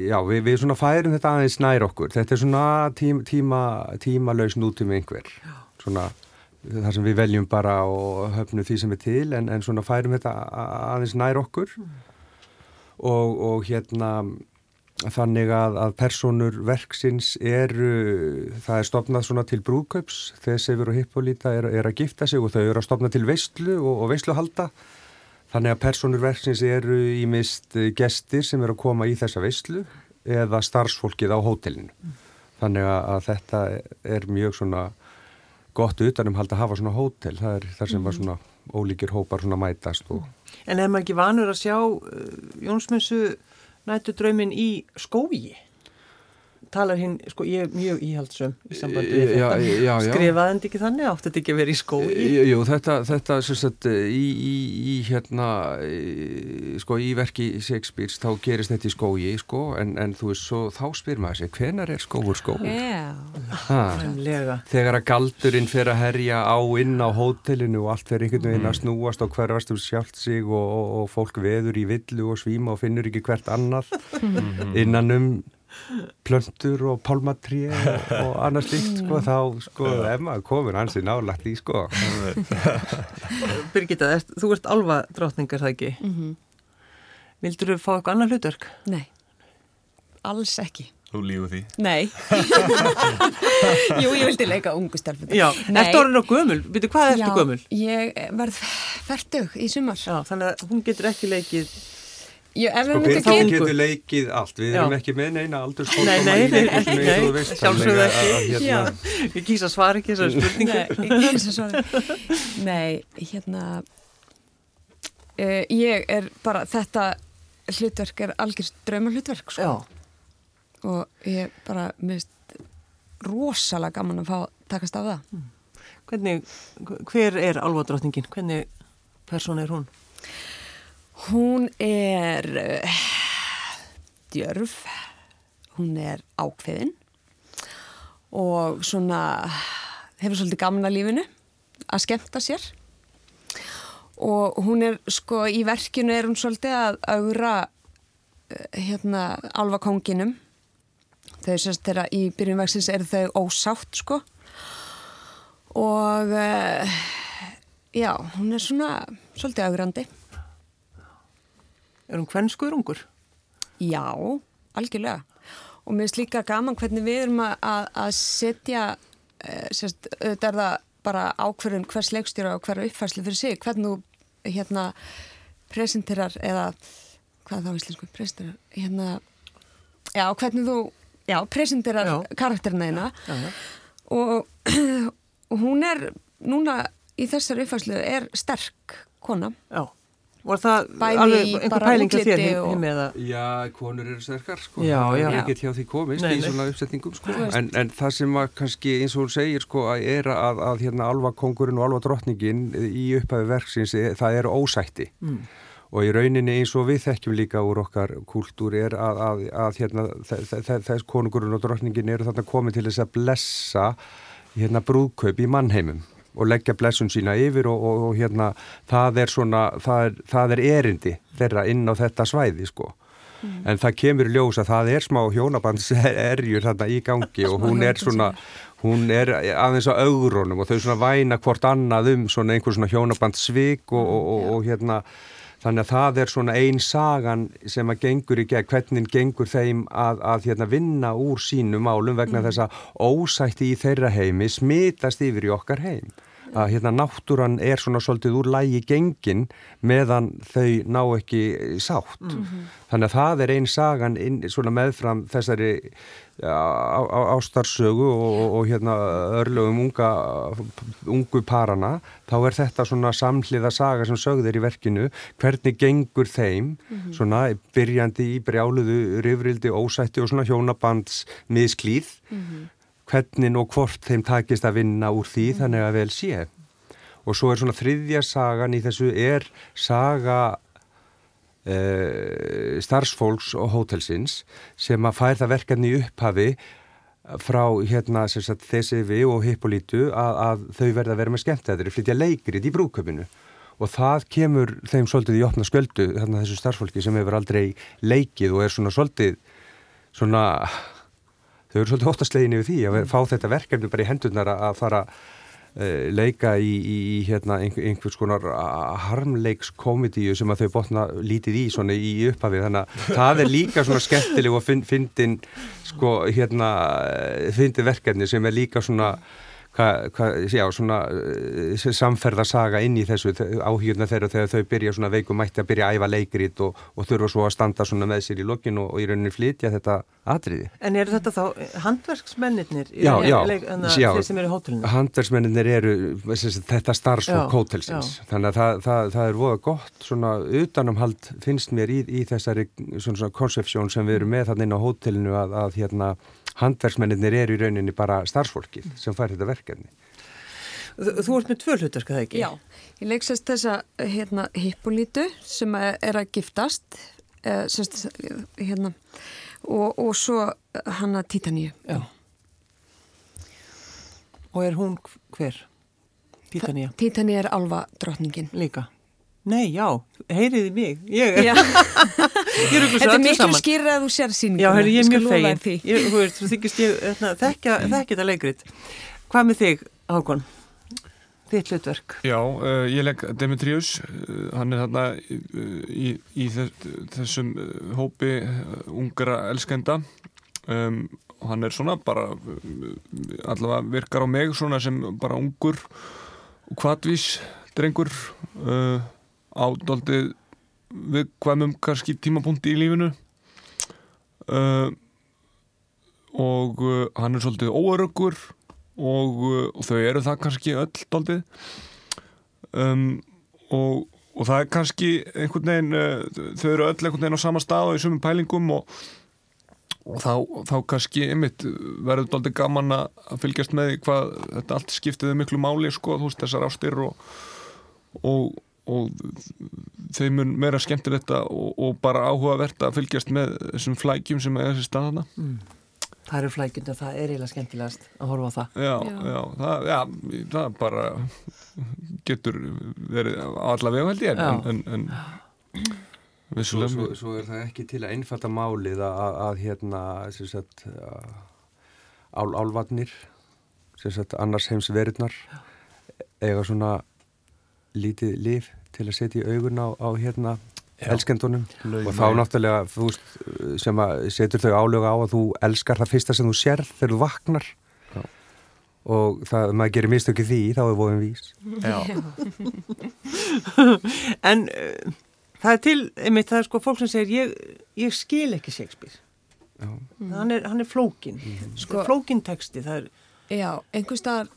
já, við, við svona færum þetta aðeins nær okkur. Þetta er svona tím, tíma, tímalaus nútum einhver, svona þar sem við veljum bara og höfnum því sem er til en, en svona færum þetta aðeins nær okkur. Og, og hérna þannig að, að personur verksins eru, það er stopnað svona til brúðkaups, þegar Seifur og Hippolíta er, er að gifta sig og þau eru að stopna til veistlu og, og veistluhalda þannig að personur verksins eru í mist gestir sem eru að koma í þessa veistlu eða starfsfólkið á hótelinu. Þannig að, þetta er mjög svona gott utanum halda að hafa svona hótel, það er þar sem var svona ólíkir hópar svona mætast og en er maður ekki vanur að sjá uh, Jónsmensu nættu draumin í skógi? Talar hinn, sko, ég er mjög íhaldsum í sambandi við Já, þetta. já, já. Skrifaði hann ekki þannig? Átti þetta ekki að vera í skógi? Jú, þetta, þetta sem sagt, í, í, í hérna, í, sko í verki Shakespeare's þá gerist þetta í skógi sko en, en þú veist svo þá spyr maður sig hvenar er skógur skógur? Já, Ha, Lega. þegar að galdurinn fer að herja á inn á hótelinu og allt fer einhvern veginn að snúast og hverfast um sjálft sig og, og, og fólk veður í villu og svíma og finnur ekki hvert annað [laughs] innan um plöntur og pálmatrí og, og annað slíkt sko þá sko ef maður komur hansi nálagt í sko [laughs] Birgitta, ert, þú ert alva drottningar það ekki? Mhm. Vildur þú fá eitthvað annað hlutverk? nei, alls ekki. Þú lífið því. Nei. [laughs] Jú, ég vildi leika ungu. Já, ertu orðin á gömul? Býtu, hvað ertu gömul? ég verð færtug í sumar. Já, þannig að hún getur ekki leikið Ef Sko við þá- getur leikið allt, við Já. erum ekki með neina aldurskóla Nei, nei, nei, sjálfsögðu ekki ekki. Ég kýsa að svara ekki þessari spurningu. Nei, ég kýsa svara. Nei, hérna uh, ég er bara þetta hlutverk er algjörst drauma hlutverk sko. Já, og ég bara mist rosalega gaman að fá takast af það hvernig, hver er alva drottningin? Hvernig persón er hún? Hún er uh, djörf. Hún er ákveðin. Og svona hefur svolítið gaman að lífinu að skemmta sér. Og hún er sko í verkinu er hún svolítið að augra uh, hérna alva konginum þau sérst þeirra í byrjunverksins eru þau ósátt sko. Og uh, já, hún er svona svolítið augrandi Er hún kvenskur ungur? Já, algjörlega. Og mér finnst líka gaman hvernig við erum að, að, setja, e, sérst, auðvitað er það bara ákverðun hvers leikstjóra og hverja uppfærslu fyrir sig, hvernig þú hérna presenterar eða, hvað þá íslensku, presenterar, hérna, já, hvernig þú, já, presenterar karakterina já. og, [clears throat] og hún er núna í þessari uppfærslu er sterk kona. Já. Var það Bæði alveg í einhver pæling að þér heim, heim eða? Já, konur eru sterkar sko, Já, það já. er ekkert hjá því komist Nei, í nei. svona uppsetningum sko, en, en það sem að kannski eins og hún segir sko að er að, að hérna alva kongurinn og alva drottningin í upphæfi verksins, e- það er ósætti Mm. og í rauninni eins og við þekkjum líka úr okkar kúltúr er að, að, að hérna þess konungurinn og drottningin eru þarna komið til þess að blessa hérna brúðkaup í mannheimum og leggja blessun sína yfir og, og, og hérna það er svona, það er, það er erindi þeirra inn á þetta svæði sko. En það kemur ljós að það er smá hjónabandserjur þarna í gangi og hún er svona, hún er aðeins á augrónum og þau svona væna hvort annað um svona einhver svona hjónabandsvik og, og, og, og hérna Þannig að það er svona ein sagan sem að gengur í gegn, hvernig gengur þeim að, að hérna, vinna úr sínum málum vegna þess að ósætti í þeirra heimi smitast yfir í okkar heim. Að hérna náttúran er svona svolítið úr lægi gengin meðan þau ná ekki sátt. Þannig að það er ein sagan inn, svona meðfram þessari á, á, ástarsögu og, og, og hérna örlögum unga, ungu parana, þá er þetta svona samhliða saga sem sögðir í verkinu, hvernig gengur þeim, svona byrjandi í brjáluðu, rifrildi, ósætti og svona hjónabands misklíð, hvernig og hvort þeim takist að vinna úr því þannig að vel sé. Og svo er svona þriðja sagan í þessu er saga uh, starfsfólks og hótelsins sem að fær það verkefni upphafi frá hérna sagt þessi við og Hippolítu að, að þau verða að vera með skemmtæðri, flytja leikrið í brúköpinu og það kemur þeim svolítið í opna sköldu þarna þessu starfsfólki sem hefur aldrei leikið og er svona svolítið svona þau eru svolítið óttaslegin yfir því að fá þetta verkefni bara í hendurnar að fara uh, leika í, í, í hérna, einhver, einhvers konar harmleikskomedíu sem að þau botna lítið í svona í upphafi. Þannig að [laughs] það er líka svona skemmtileg og fyndin sko hérna eh, fyndin verkefni sem er líka svona hvað, hva, já, svona uh, samferðarsaga inn í þessu áhugjöfna þeirra þegar þau byrja svona veikum mætti að byrja að æfa leikrít og, og þurfa svo að standa svona með sér í lokin og, og í rauninni flytja þetta atriði. En eru þetta þá handverksmennir? Já, já, já. Þeir sem eru sagt, þetta starfsfólk hótelsins þannig að það, það, það er voða gott svona utanumhald finnst mér í, í þessari svona, svona konsepsjón sem við erum með þannig inn á hótelinu að, að hérna handverksmenninir eru í rauninni bara starfsfólkið sem fær þetta verkefni. Þú, ert með tvö hlutverk, það ekki? Já, Ég leiksast þessa hérna, hippolítu sem er að giftast eh, sérst, hérna, og, og svo hanna Títaníu. Já. Og er hún hver? Títania Títaníu er alva drottningin. líka. Nei, já, heyriði mig. Ég er, [laughs] er Þetta er miklu skýrra að þú sér síninguna. Já, heyri, ég er mjög fegin. þú veist, þú þykist ég hérna, þekkja, þekkja þetta leikrit. Hvað með þig, Hákon? Þitt hlutverk. Já, uh, ég legg Demetrius, uh, hann er þarna í, í þess, þessum uh, hópi uh, ungra elskenda um, og hann er svona bara uh, allavega virkar á mig svona sem bara ungur og kvatvís drengur uh, ádaldið við hvaðum kannski tímapunkti í lífinu. Uh, og uh, hann er svolítið óöruggur og, uh, og þau eru það kannski öll daldið um, og, og það er kannski einhvern veginn þau eru öll einhvern veginn á sama stað og í sumum pælingum og, og þá, þá kannski einmitt verður daldið gaman að fylgjast með hvað þetta allt skiptiði miklu máli sko, þú veist þessar ástir og, og, þeim mun meira skemmtilegt að- og, og bara áhugavert að fylgjast með þessum flækjum sem er þessi staðana Það eru flækjund og það er eiginlega skemmtilegast að horfa á það. Já, Já. já, það, já, það bara getur verið á alla vegu held ég en, en, en Svo, vissulega svo, svo er það ekki til að einfalda málið að, að, að hérna, sem sagt, að, ál, álvarnir, sem sagt, annars heims verirnar, eiga svona lítið líf til að setja í augun á, á hérna, elskendunum og þá náttúrulega, þú veist, sem að setur þau álöga á að þú elskar það fyrsta sem þú sérð þegar þú vaknar Já. og það, maður gerir mistöki því, þá er voðin vís. Já, [laughs] En uh, það er til, einmitt, það er sko fólk sem segir, ég, ég skil ekki Shakespeare. Já. Hann er, hann er flókin. Sko- Sko, flókin texti, það er, Já, einhvers staðar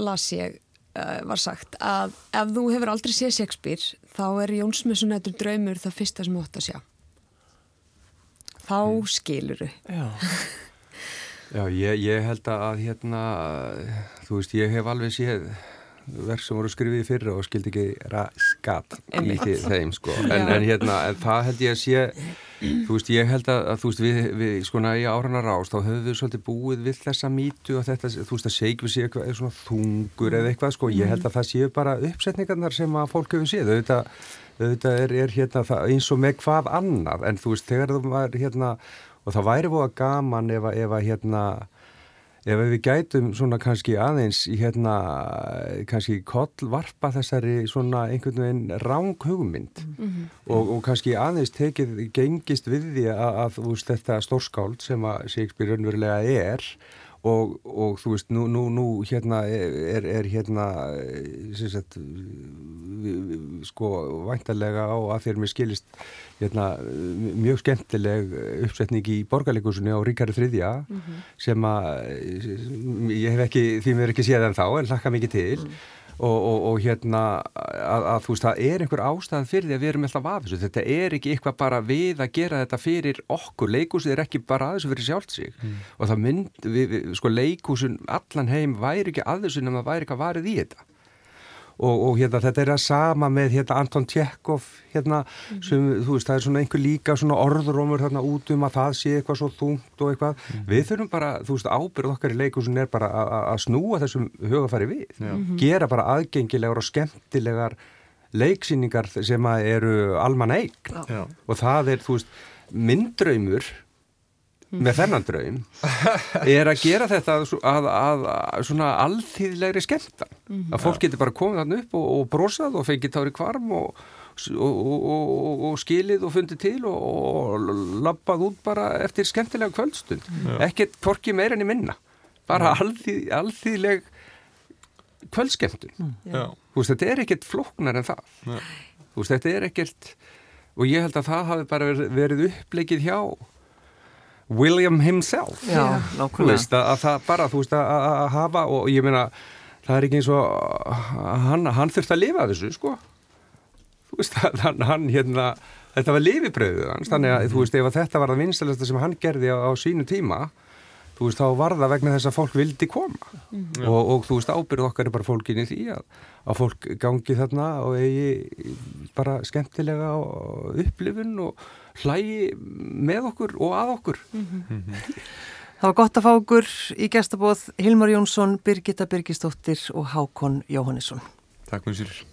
las ég, var sagt að ef þú hefur aldrei séð Shakespeare þá er Jónsmessunættur draumur það fyrsta sem þú átt að sjá. Þá skiluru. já, Já, ég, ég held að hérna, þú veist, ég hef alveg séð verk sem voru skrifið fyrra og skildi ekki Einmitt. þi- þeim, sko. En, en hérna, en það held ég að sé, þú veist, ég held að, að þú veist, við, við skona í árana rás, þá höfum við svolítið búið við þessa mýtu og þetta, þú veist, að segjum við sé eitthvað svona þungur eða eitthvað, sko. Ég held að það séu bara uppsetningarnar sem að fólk hefur séð. Auðvitað, auðvitað er, er hérna það, eins og með hvað annað, en þú veist, þegar þú var hérna, og það væri búið gaman ef að, ef að hérna, ef við gætum svona kannski aðeins í hérna, kannski kollvarpa þessari svona einhvern veginn ráng hugmynd og, og kannski aðeins tekið gengist við því að, að veist þetta stórskáld sem að Shakespeare raunverulega er og, og þú veist nú, nú, nú hérna er, er hérna sagt sko væntalega á að þér mér skilist hérna mjög skemmtileg uppsetning í borgarleikusinu á Ríkari þriðja sem að ég hef ekki, því mér ekki séð en þá en hlakka mikið til og, og, og hérna að, að þú veist það er einhver ástæðan fyrir því að við erum alltaf að þessu, þetta er ekki eitthvað bara við að gera þetta fyrir okkur. Leikúsið er ekki bara að þessu fyrir sjálft sig. Og það mynd, við, sko leikúsin allan heim væri ekki að þessu nema væri eitthvað varið í þetta og, og hérna þetta er að sama með hérna Anton Tjekov hérna sem þú veist það er svona einhver líka svona orðrómur þarna út um að það sé eitthvað svo þungt og eitthvað. Við þurfum bara, þú veist ábyrð okkar í leikusin er bara að- snúa þessum hugafæri við. Gera bara aðgengilegar og skemmtilegar leiksýningar sem að eru almann eign. Og það er, þú veist, mynddraumur með þennan draum er að gera þetta að, að, að, að svona alþýðlegri skemmta að fólk getur bara komið þarna upp og, og brosað og fengið tári kvarm og, og, og, og skilið og fundið til og lappað út bara eftir skemmtilega kvöldstund. Ekkert hvorki meira en í minna. Bara alþýð, alþýðleg kvöldskemmtun. Já, þú veist, þetta er ekkert flóknar en það. Þú veist, þetta er ekkert og ég held að það hafi bara verið- verið uppleikið hjá William himself. Já, þú nákvæmlega. veist, að, að það bara, þú veist, að, að að hafa og ég meina, það er ekki eins og hann, hann þurfti að lifa af þessu, sko. Þú veist, að hann, hann hérna, þetta var lifibröðuð hans, þannig að, þú veist, ef að þetta var það vinstalasta sem hann gerði á, á sínu tíma þú veist, þá var það vegna þess að fólk vildi koma. Og, og þú veist, ábyrð okkar er bara fólkinni því að, að fólk gangi þarna og eigi bara skemmtilega upplifun og hlægi með okkur og að okkur Það var gott að fá okkur í gestabóð Hilmar Jónsson, Birgitta Birgistóttir og Hákon Jóhannesson. Takk mjög sér.